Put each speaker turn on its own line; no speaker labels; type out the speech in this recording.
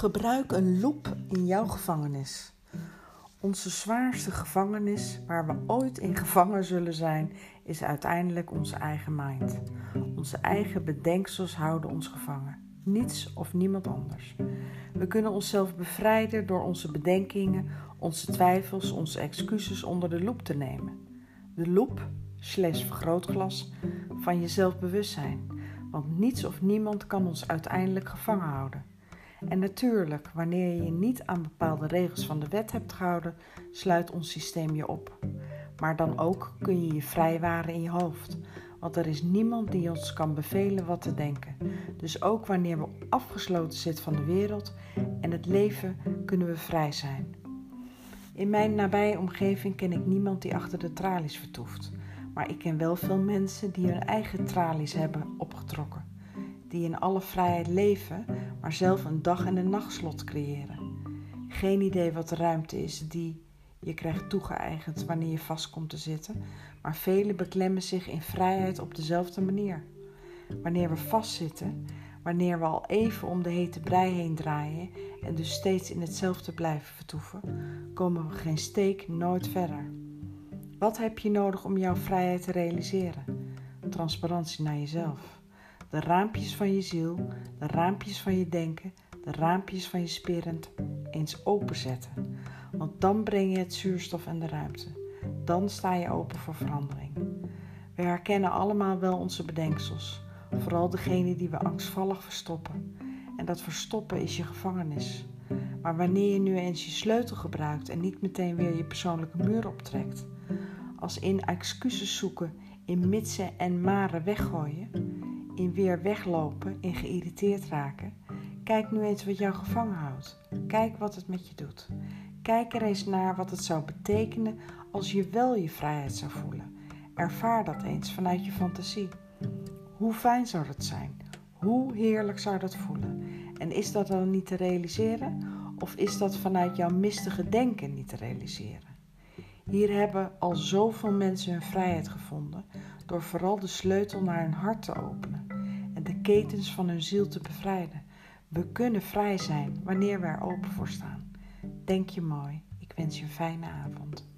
Gebruik een loop in jouw gevangenis. Onze zwaarste gevangenis, waar we ooit in gevangen zullen zijn, is uiteindelijk onze eigen mind. Onze eigen bedenksels houden ons gevangen. Niets of niemand anders. We kunnen onszelf bevrijden door onze bedenkingen, onze twijfels, onze excuses onder de loep te nemen. De loep, slash vergrootglas, van je zelfbewustzijn. Want niets of niemand kan ons uiteindelijk gevangen houden. En natuurlijk, wanneer je je niet aan bepaalde regels van de wet hebt gehouden, sluit ons systeem je op. Maar dan ook kun je je vrijwaren in je hoofd. Want er is niemand die ons kan bevelen wat te denken. Dus ook wanneer we afgesloten zitten van de wereld en het leven, kunnen we vrij zijn. In mijn nabije omgeving ken ik niemand die achter de tralies vertoeft. Maar ik ken wel veel mensen die hun eigen tralies hebben opgetrokken. Die in alle vrijheid leven, maar zelf een dag- en een nachtslot creëren. Geen idee wat de ruimte is die je krijgt toegeëigend wanneer je vast komt te zitten, maar velen beklemmen zich in vrijheid op dezelfde manier. Wanneer we vastzitten, wanneer we al even om de hete brei heen draaien en dus steeds in hetzelfde blijven vertoeven, komen we geen steek nooit verder. Wat heb je nodig om jouw vrijheid te realiseren? Transparantie naar jezelf. De raampjes van je ziel, de raampjes van je denken, de raampjes van je spirit eens openzetten. Want dan breng je het zuurstof en de ruimte. Dan sta je open voor verandering. We herkennen allemaal wel onze bedenksels, vooral degene die we angstvallig verstoppen. En dat verstoppen is je gevangenis. Maar wanneer je nu eens je sleutel gebruikt en niet meteen weer je persoonlijke muur optrekt, als in excuses zoeken, in mitsen en maren weggooien, in weer weglopen, in geïrriteerd raken, kijk nu eens wat jou gevangen houdt. Kijk wat het met je doet. Kijk er eens naar wat het zou betekenen als je wel je vrijheid zou voelen. Ervaar dat eens vanuit je fantasie. Hoe fijn zou dat zijn? Hoe heerlijk zou dat voelen? En is dat dan niet te realiseren? Of is dat vanuit jouw mistige denken niet te realiseren? Hier hebben al zoveel mensen hun vrijheid gevonden door vooral de sleutel naar hun hart te openen en de ketens van hun ziel te bevrijden. We kunnen vrij zijn wanneer we er open voor staan. Denk je mooi. Ik wens je een fijne avond.